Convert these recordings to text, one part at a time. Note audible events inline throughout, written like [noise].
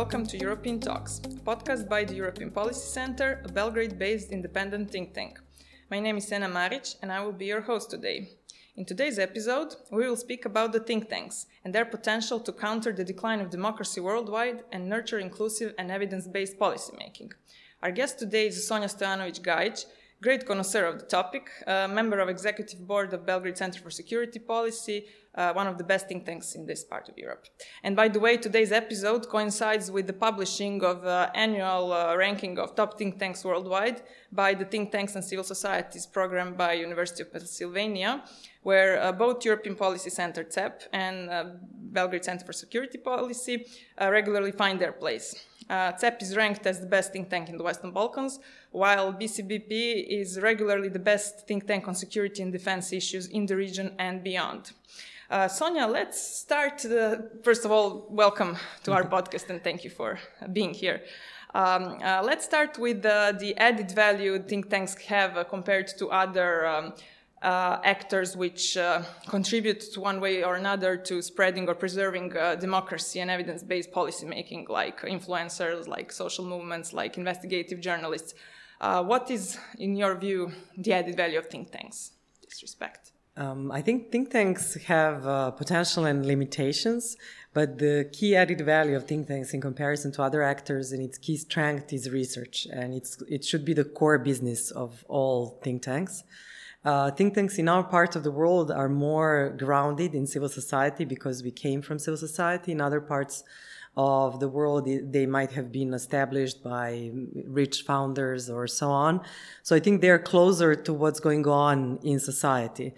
Welcome to European Talks, a podcast by the European Policy Center, a Belgrade based independent think tank. My name is Sena Maric, and I will be your host today. In today's episode, we will speak about the think tanks and their potential to counter the decline of democracy worldwide and nurture inclusive and evidence based policymaking. Our guest today is Sonja Stojanovic Gajic, great connoisseur of the topic, member of executive board of Belgrade Center for Security Policy, uh, one of the best think tanks in this part of Europe. And by the way, today's episode coincides with the publishing of uh, annual uh, ranking of top think tanks worldwide by the Think Tanks and Civil Societies program by University of Pennsylvania, where uh, both European Policy Center CEP and uh, Belgrade Center for Security Policy uh, regularly find their place. Uh, CEP is ranked as the best think tank in the Western Balkans, while BCBP is regularly the best think tank on security and defense issues in the region and beyond. Uh, Sonja, let's start. Uh, first of all, welcome to our [laughs] podcast and thank you for being here. Um, uh, let's start with the added value think tanks have uh, compared to other um, uh, actors which uh, contribute to one way or another to spreading or preserving democracy and evidence-based policymaking, like influencers, like social movements, like investigative journalists. what is, in your view, the added value of think tanks in this respect? Um, I think think tanks have uh, potential and limitations, but the key added value of think tanks in comparison to other actors and its key strength is research, and it's it should be the core business of all think tanks. Uh, think tanks in our part of the world are more grounded in civil society because we came from civil society. In other parts of the world, they might have been established by rich founders or so on. So I think they're closer to what's going on in society.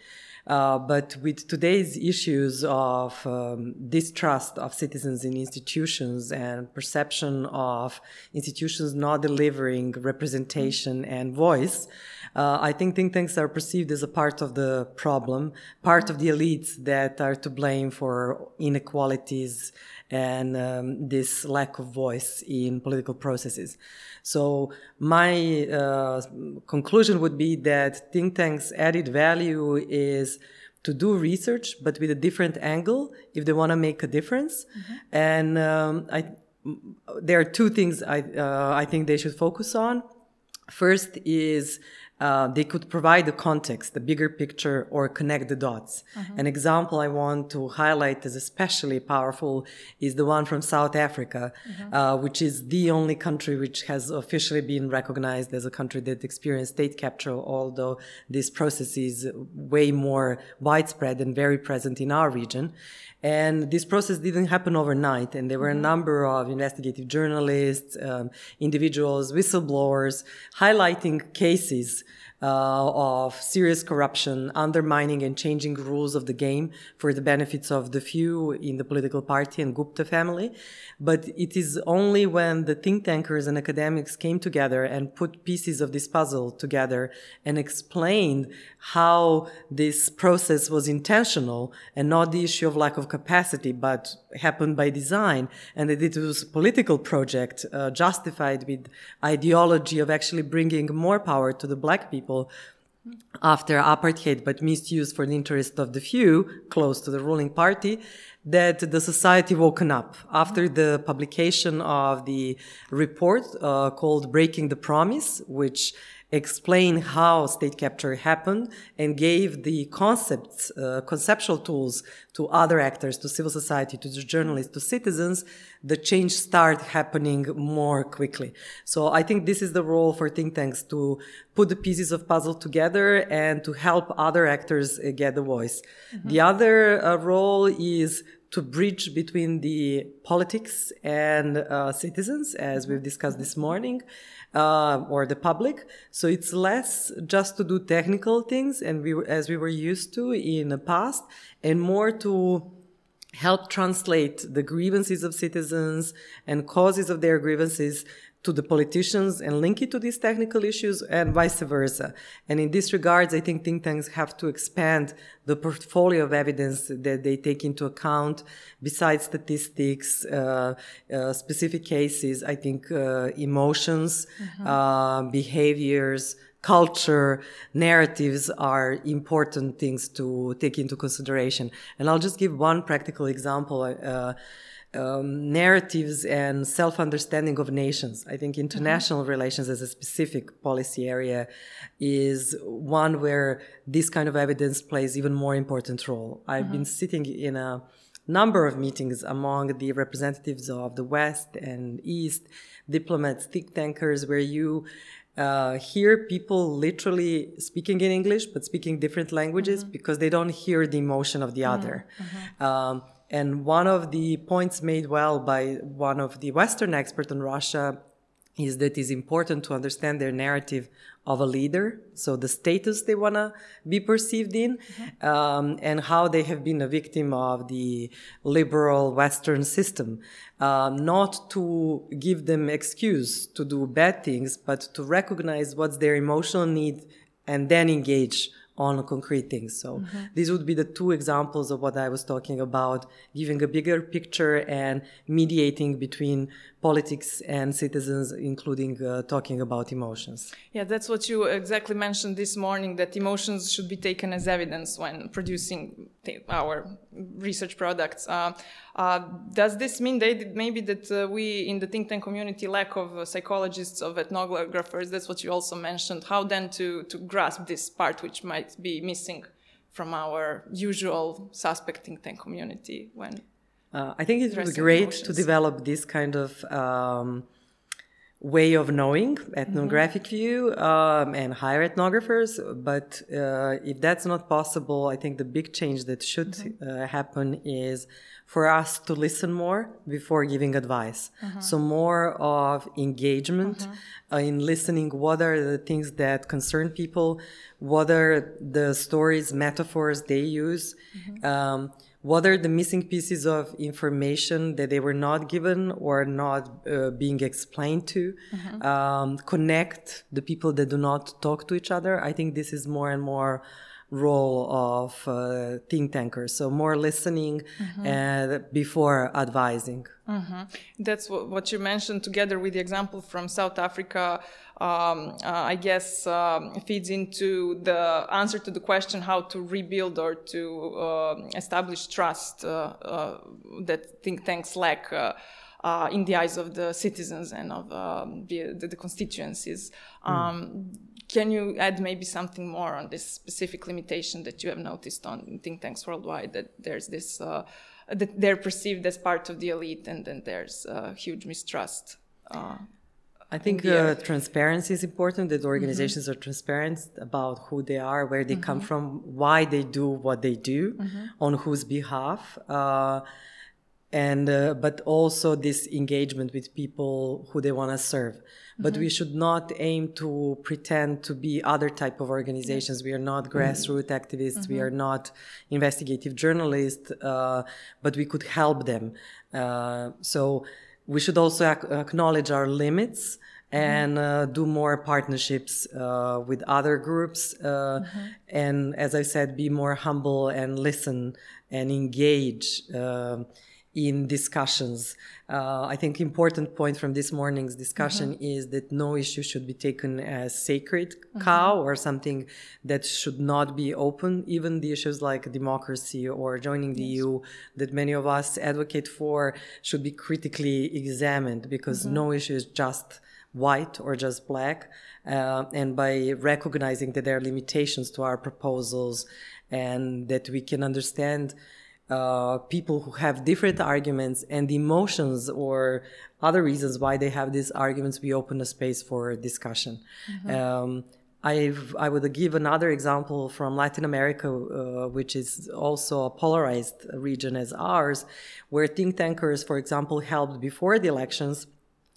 Uh, but with today's issues of um, distrust of citizens in institutions and perception of institutions not delivering representation and voice, uh, I think think tanks are perceived as a part of the problem, part of the elites that are to blame for inequalities and um, this lack of voice in political processes. So my uh, conclusion would be that think tanks' added value is to do research, but with a different angle if they want to make a difference. Mm-hmm. And um, I, there are two things I, uh, I think they should focus on. First is uh, they could provide the context, the bigger picture, or connect the dots. Mm-hmm. An example I want to highlight as especially powerful is the one from South Africa, mm-hmm. uh, which is the only country which has officially been recognized as a country that experienced state capture, although this process is way more widespread and very present in our region. And this process didn't happen overnight. And there were a mm-hmm. number of investigative journalists, um, individuals, whistleblowers highlighting cases uh, of serious corruption, undermining and changing rules of the game for the benefits of the few in the political party and Gupta family. But it is only when the think tankers and academics came together and put pieces of this puzzle together and explained how this process was intentional and not the issue of lack of capacity, but happened by design, and that it was a political project uh, justified with ideology of actually bringing more power to the black people after apartheid, but misused for the interest of the few close to the ruling party, that the society woken up after the publication of the report uh, called Breaking the Promise, which explain how state capture happened and gave the concepts, uh, conceptual tools to other actors, to civil society, to journalists, to citizens, the change start happening more quickly. So I think this is the role for think tanks to put the pieces of puzzle together and to help other actors uh, get the voice. Mm-hmm. The other uh, role is to bridge between the politics and uh, citizens, as we've discussed this morning uh, or the public. So it's less just to do technical things, and we as we were used to in the past, and more to help translate the grievances of citizens and causes of their grievances to the politicians and link it to these technical issues and vice versa. And in this regards, I think think tanks have to expand the portfolio of evidence that they take into account besides statistics, uh, uh, specific cases, I think uh, emotions, mm-hmm. behaviors, culture, narratives are important things to take into consideration. And I'll just give one practical example. Um, narratives and self-understanding of nations. I think international Mm-hmm. relations as a specific policy area is one where this kind of evidence plays even more important role. I've Mm-hmm. been sitting in a number of meetings among the representatives of the West and East, diplomats, think tankers, where you uh, hear people literally speaking in English but speaking different languages because they don't hear the emotion of the other. Um, and one of the points made well by one of the Western experts on Russia is that it's important to understand their narrative of a leader, so the status they want to be perceived in, um, and how they have been a victim of the liberal Western system. Uh, not to give them excuse to do bad things, but to recognize what's their emotional need and then engage on concrete things. So mm-hmm. these would be the two examples of what I was talking about, giving a bigger picture and mediating between politics and citizens, including uh, talking about emotions. Yeah, that's what you exactly mentioned this morning that emotions should be taken as evidence when producing our research products. Uh, uh, does this mean that maybe that uh, we in the think tank community lack of uh, psychologists, of ethnographers? That's what you also mentioned. How then to, to grasp this part which might be missing from our usual suspect think tank community when Uh, I think it be great emotions. to develop this kind of um, way of knowing, ethnographic view, um, and hire ethnographers. But uh, if that's not possible, I think the big change that should uh, happen is for us to listen more before giving advice. So more of engagement uh, in listening. What are the things that concern people? What are the stories, metaphors they use? Um, what are the missing pieces of information that they were not given or not uh, being explained to? Um, connect the people that do not talk to each other. I think this is more and more role of uh, think tankers so more listening uh, before advising That's what, what you mentioned together with the example from South Africa. Um, uh, I guess um, feeds into the answer to the question how to rebuild or to uh, establish trust uh, uh, that think tanks lack uh, uh, in the eyes of the citizens and of um, the, the, the constituencies. Um, Can you add maybe something more on this specific limitation that you have noticed on think tanks worldwide? That there's this uh, that they're perceived as part of the elite, and then there's uh, huge mistrust. Uh, I think the uh, transparency is important. That organizations are transparent about who they are, where they come from, why they do what they do, on whose behalf, uh, and uh, but also this engagement with people who they want to serve. But we should not aim to pretend to be other type of organizations. We are not grassroots activists. We are not investigative journalists, uh, but we could help them. Uh, so we should also ac- acknowledge our limits and uh, do more partnerships uh, with other groups. Uh, And as I said, be more humble and listen and engage um in discussions. Uh, I think important point from this morning's discussion is that no issue should be taken as sacred cow or something that should not be open. Even the issues like democracy or joining the EU that many of us advocate for should be critically examined because no issue is just white or just black. Uh, and by recognizing that there are limitations to our proposals and that we can understand uh, people who have different arguments and emotions or other reasons why they have these arguments, we open a space for discussion. Um, I've, I would give another example from Latin America, uh, which is also a polarized region as ours, where think tankers, for example, helped before the elections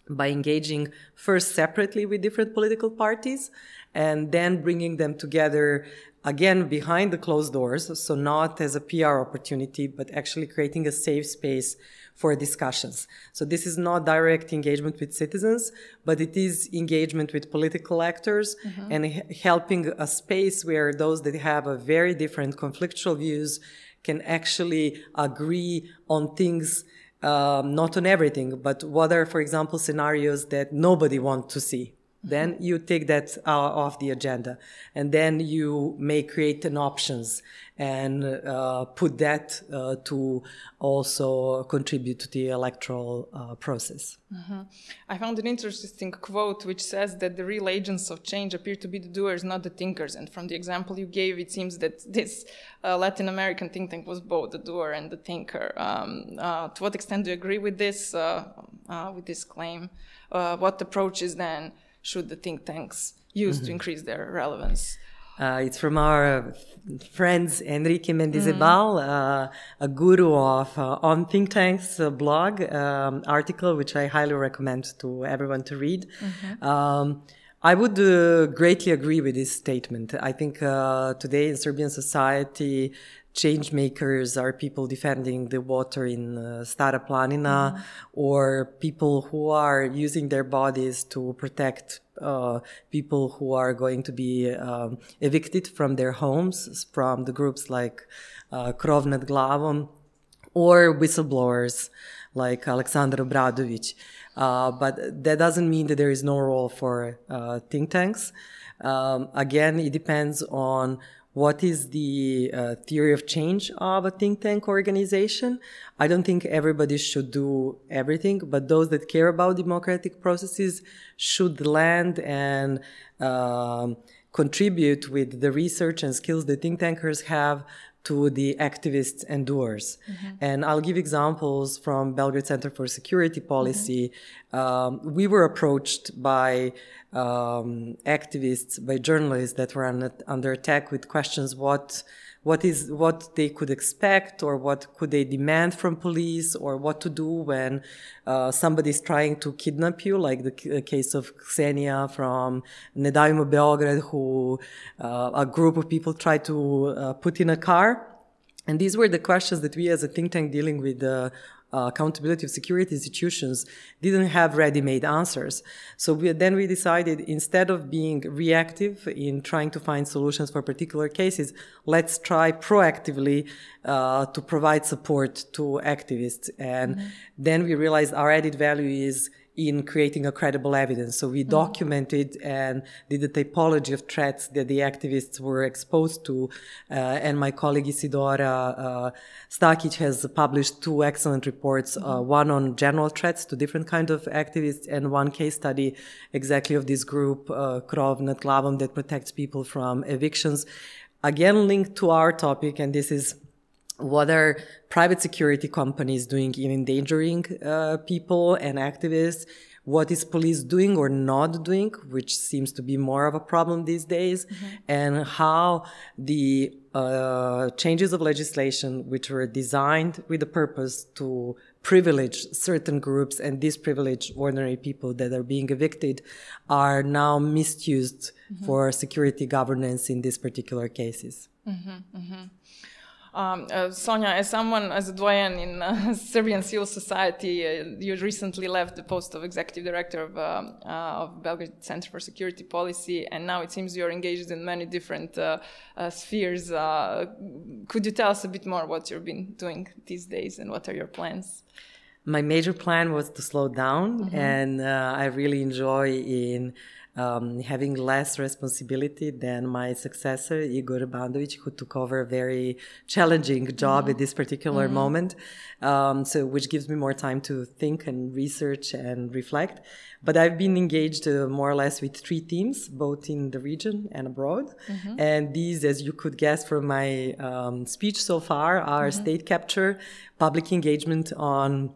by engaging first separately with different political parties and then bringing them together again behind the closed doors so not as a pr opportunity but actually creating a safe space for discussions so this is not direct engagement with citizens but it is engagement with political actors and helping a space where those that have a very different conflictual views can actually agree on things um, not on everything, but what are, for example, scenarios that nobody wants to see? Then you take that uh, off the agenda and then you may create an options and uh, put that uh, to also contribute to the electoral uh, process. Mm-hmm. I found an interesting quote which says that the real agents of change appear to be the doers, not the thinkers. And from the example you gave, it seems that this uh, Latin American think tank was both the doer and the thinker. Um, uh, to what extent do you agree with this with this claim? what approach is then? Should the think tanks use mm-hmm. to increase their relevance? Uh, it's from our friends Enrique Mendizabal, mm-hmm. uh, a guru of uh, on think tanks uh, blog um, article, which I highly recommend to everyone to read. Mm-hmm. Um, I would uh, greatly agree with this statement. I think uh, today in Serbian society, change makers are people defending the water in uh, Stara Planina mm. or people who are using their bodies to protect uh, people who are going to be um, evicted from their homes from the groups like uh, Krov nad glavom or whistleblowers like Alexander Obradovic. Uh, but that doesn't mean that there is no role for uh, think tanks. Um, again, it depends on what is the uh, theory of change of a think tank organization. I don't think everybody should do everything, but those that care about democratic processes should land and um, contribute with the research and skills the think tankers have to the activists and doers. Mm-hmm. And I'll give examples from Belgrade Center for Security Policy. Mm-hmm. Um, we were approached by um, activists, by journalists that were under attack with questions what what is what they could expect or what could they demand from police or what to do when uh, somebody is trying to kidnap you like the case of Ksenia from Ne davimo Beograd who uh, a group of people tried to uh, put in a car. And these were the questions that we as a think tank dealing with uh, accountability of security institutions didn't have ready-made answers. So we, then we decided instead of being reactive in trying to find solutions for particular cases, let's try proactively uh, to provide support to activists. And mm-hmm. then we realized our added value is in creating a credible evidence. So we mm-hmm. documented and did a typology of threats that the activists were exposed to. Uh, and my colleague Isidora uh, Stakic has published two excellent reports, uh, mm-hmm. one on general threats to different kinds of activists and one case study exactly of this group, uh, Krov that protects people from evictions. Again, linked to our topic, and this is what are private security companies doing in endangering uh, people and activists? What is police doing or not doing, which seems to be more of a problem these days, mm-hmm. and how the uh, changes of legislation, which were designed with the purpose to privilege certain groups and disprivilege ordinary people that are being evicted, are now misused mm-hmm. for security governance in these particular cases. Mm-hmm, mm-hmm. Um, uh, Sonia, as someone, as a doyen in uh, [laughs] Serbian civil society, uh, you recently left the post of executive director of, um, uh, of Belgrade Center for Security Policy, and now it seems you're engaged in many different uh, uh, spheres. could you tell us a bit more what you've been doing these days and what are your plans? My major plan was to slow down, mm-hmm. and I really enjoy in um, having less responsibility than my successor, Igor Bandovic, who took over a very challenging job mm-hmm. at this particular mm-hmm. moment. Um, so, which gives me more time to think and research and reflect. But I've been engaged uh, more or less with three teams, both in the region and abroad. Mm-hmm. And these, as you could guess from my um, speech so far, are mm-hmm. state capture, public engagement on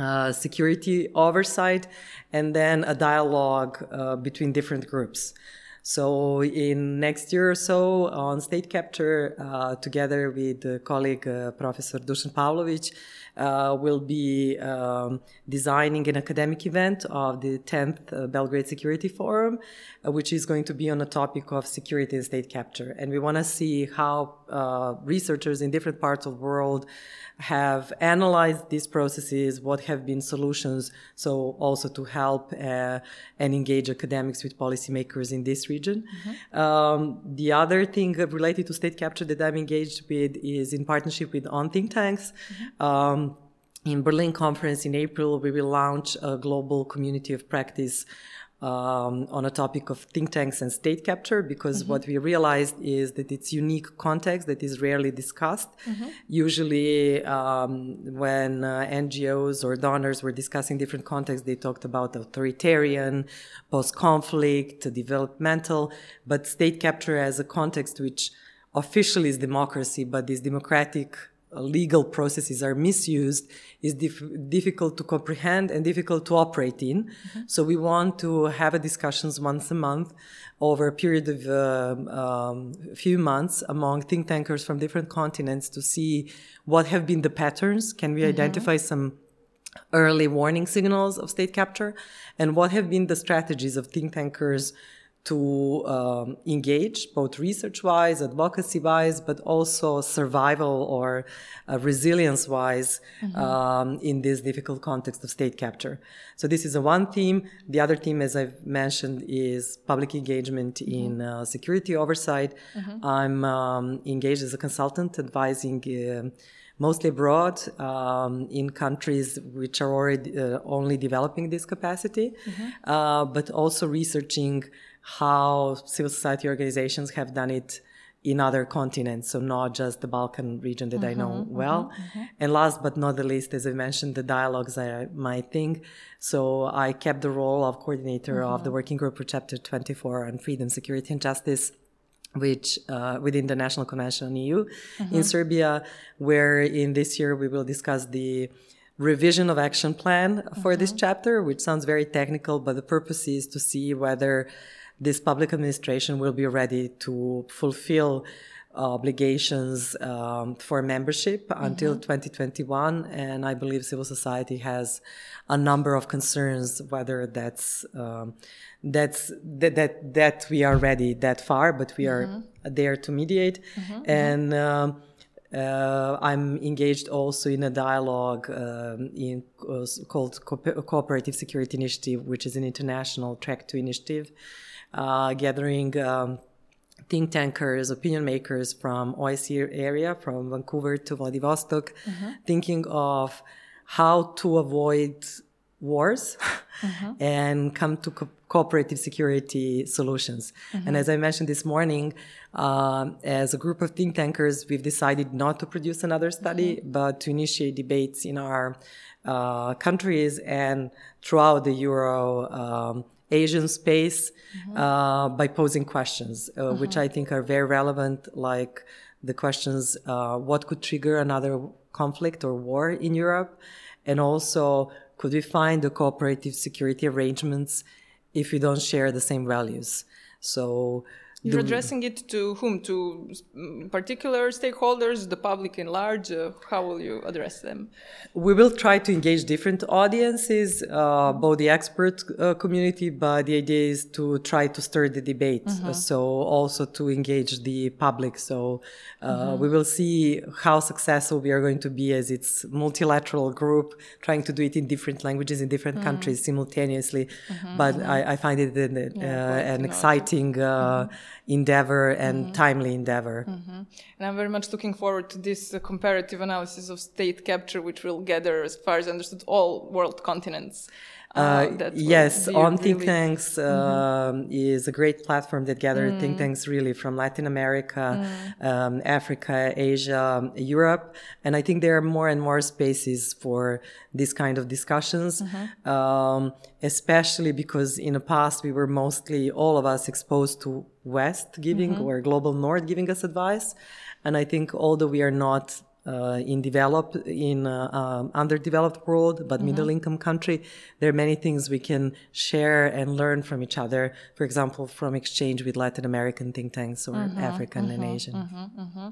uh, security oversight, and then a dialogue uh, between different groups. So in next year or so on state capture, uh, together with colleague uh, Professor Dusan Pavlovic, uh, will be um, designing an academic event of the 10th uh, Belgrade Security Forum, uh, which is going to be on the topic of security and state capture. And we want to see how uh, researchers in different parts of the world have analyzed these processes, what have been solutions, so also to help uh, and engage academics with policymakers in this region. Mm-hmm. Um, the other thing related to state capture that I'm engaged with is in partnership with On Think Tanks. Mm-hmm. Um, in Berlin conference in April, we will launch a global community of practice um, on a topic of think tanks and state capture because mm-hmm. what we realized is that it's unique context that is rarely discussed. Mm-hmm. Usually, um, when uh, NGOs or donors were discussing different contexts, they talked about authoritarian, post-conflict, developmental, but state capture as a context which officially is democracy, but is democratic legal processes are misused is dif- difficult to comprehend and difficult to operate in. Mm-hmm. So we want to have a discussions once a month over a period of a uh, um, few months among think tankers from different continents to see what have been the patterns. Can we mm-hmm. identify some early warning signals of state capture and what have been the strategies of think tankers to um, engage both research wise, advocacy wise, but also survival or uh, resilience wise mm-hmm. um, in this difficult context of state capture. So this is a one theme. The other theme, as I've mentioned, is public engagement mm-hmm. in uh, security oversight. Mm-hmm. I'm um, engaged as a consultant advising. Uh, mostly abroad um, in countries which are already uh, only developing this capacity, mm-hmm. uh, but also researching how civil society organizations have done it in other continents, so not just the Balkan region that mm-hmm, I know mm-hmm, well. Mm-hmm. And last but not the least, as I mentioned, the dialogues are my thing. So I kept the role of coordinator of the mm-hmm. working group for Chapter 24 on freedom, security, and justice which uh, within the National Convention on EU mm-hmm. in Serbia, where in this year we will discuss the revision of action plan for mm-hmm. this chapter, which sounds very technical, but the purpose is to see whether this public administration will be ready to fulfill obligations um, for membership mm-hmm. until 2021 and i believe civil society has a number of concerns whether that's um, that's that, that that we are ready that far but we mm-hmm. are there to mediate mm-hmm. mm-hmm. and um, uh, I'm engaged also in a dialogue um, in, uh, called Co- Cooperative Security Initiative, which is an international track two initiative uh, gathering um, think tankers, opinion makers from OSCE area, from Vancouver to Vladivostok, mm-hmm. thinking of how to avoid wars mm-hmm. [laughs] and come to co- cooperative security solutions. Mm-hmm. And as I mentioned this morning, uh, as a group of think tankers, we've decided not to produce another study, mm-hmm. but to initiate debates in our uh, countries and throughout the Euro um, Asian space mm-hmm. uh, by posing questions, uh, mm-hmm. which I think are very relevant, like the questions uh, what could trigger another conflict or war in Europe? And also, could we find the cooperative security arrangements if we don't share the same values? So, you're addressing it to whom? To particular stakeholders, the public in large? Uh, how will you address them? We will try to engage different audiences, uh, both the expert uh, community, but the idea is to try to stir the debate. Mm-hmm. So also to engage the public. So uh, mm-hmm. we will see how successful we are going to be as its multilateral group, trying to do it in different languages in different mm-hmm. countries simultaneously. Mm-hmm. But mm-hmm. I, I, find it an, yeah, uh, an exciting uh, endeavor and mm-hmm. timely endeavor. Mm-hmm. And I'm very much looking forward to this uh, comparative analysis of state capture, which will gather, as far as I understood, all world continents. Uh, uh yes, on really think tanks mm-hmm. is a great platform that gathers mm. think tanks really from Latin America, mm. um, Africa, Asia, Europe, and I think there are more and more spaces for this kind of discussions, mm-hmm. um, especially because in the past we were mostly all of us exposed to West giving mm-hmm. or global North giving us advice, and I think although we are not uh, in developed in uh, um, underdeveloped world but mm-hmm. middle income country there are many things we can share and learn from each other. For example from exchange with latin american think tanks or mm-hmm, african mm-hmm, and asian. Mm-hmm, mm-hmm.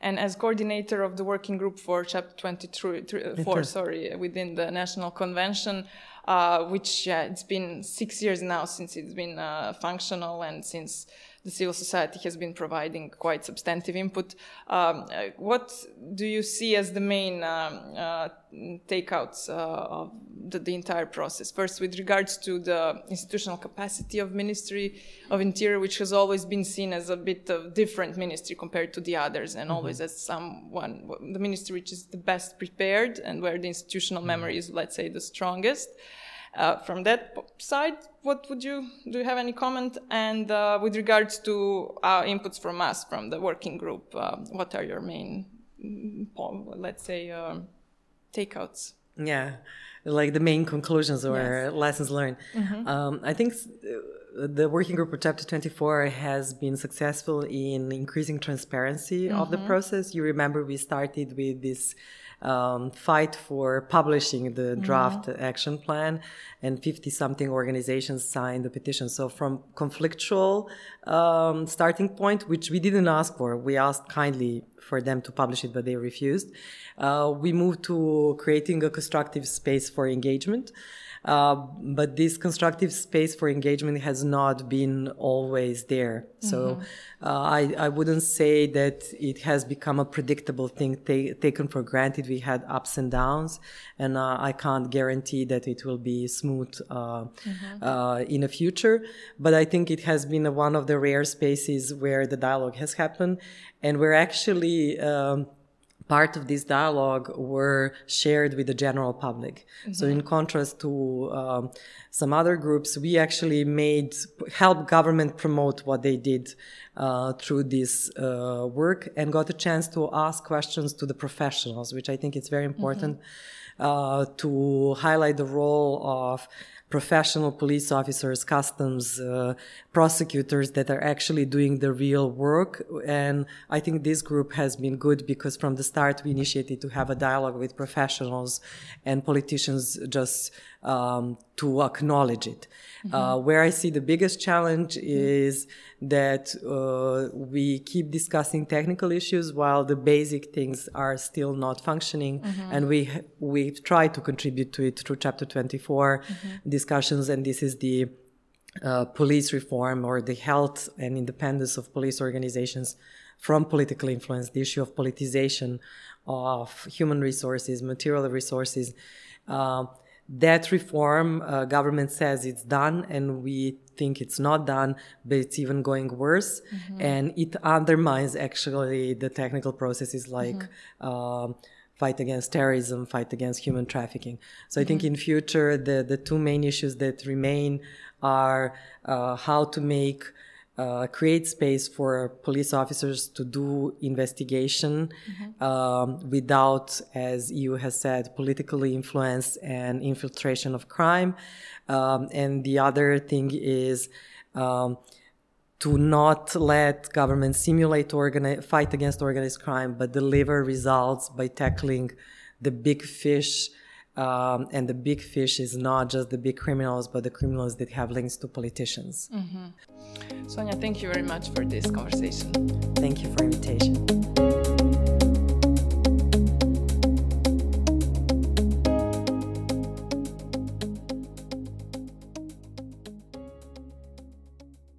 and as coordinator of the working group for chapter 24 sorry within the national convention uh, which it's been six years now since it's been uh, functional and since the civil society has been providing quite substantive input. Um, uh, what do you see as the main um, uh, takeouts uh, of the, the, entire process? First, with regards to the institutional capacity of Ministry of Interior, which has always been seen as a bit of different ministry compared to the others, and mm-hmm. always as someone the ministry which is the best prepared and where the institutional memory is, let's say, the strongest. Uh, from that side, what would you do? You have any comment? And uh, with regards to uh, inputs from us, from the working group, uh, what are your main, mm, let's say, um, takeouts? Yeah, like the main conclusions or yes. lessons learned. Mm-hmm. Um, I think the working group of chapter 24 has been successful in increasing transparency mm-hmm. of the mm-hmm. process you remember we started with this um, fight for publishing the mm-hmm. draft mm-hmm. action plan and 50 something organizations signed the petition so from conflictual um, starting point which we didn't ask for we asked kindly for them to publish it but they refused uh, we moved to creating a constructive space for engagement uh, but this constructive space for engagement has not been always there. Mm-hmm. So uh, I, I wouldn't say that it has become a predictable thing ta- taken for granted. We had ups and downs, and uh, I can't guarantee that it will be smooth uh, mm-hmm. Uh, in the future. But I think it has been one of the rare spaces where the dialogue has happened, and we're actually. Um, part of this dialogue were shared with the general public. Mm-hmm. So in contrast to um, some other groups, we actually made help government promote what they did uh, through this uh, work and got a chance to ask questions to the professionals, which I think is very important mm-hmm. uh, to highlight the role of professional police officers, customs, uh, prosecutors that are actually doing the real work. And I think this group has been good because from the start we initiated to have a dialogue with professionals and politicians just um, to acknowledge it. Mm-hmm. Uh, where I see the biggest challenge is that uh, we keep discussing technical issues while the basic things are still not functioning, mm-hmm. and we we try to contribute to it through Chapter 24 mm-hmm. discussions, and this is the uh, police reform or the health and independence of police organizations from political influence, the issue of politicization of human resources, material resources. Uh, that reform, uh, government says it's done, and we think it's not done, but it's even going worse, mm-hmm. and it undermines actually the technical processes like. Mm-hmm. Um, fight against terrorism, fight against human trafficking. So I think mm-hmm. in future the the two main issues that remain are uh, how to make uh, create space for police officers to do investigation mm-hmm. um, without, as you has said, politically influence and infiltration of crime. Um, and the other thing is um, to not let government simulate organi- fight against organized crime, but deliver results by tackling the big fish um, and the big fish is not just the big criminals, but the criminals that have links to politicians. Mm-hmm. Sonia, thank you very much for this conversation. Thank you for invitation.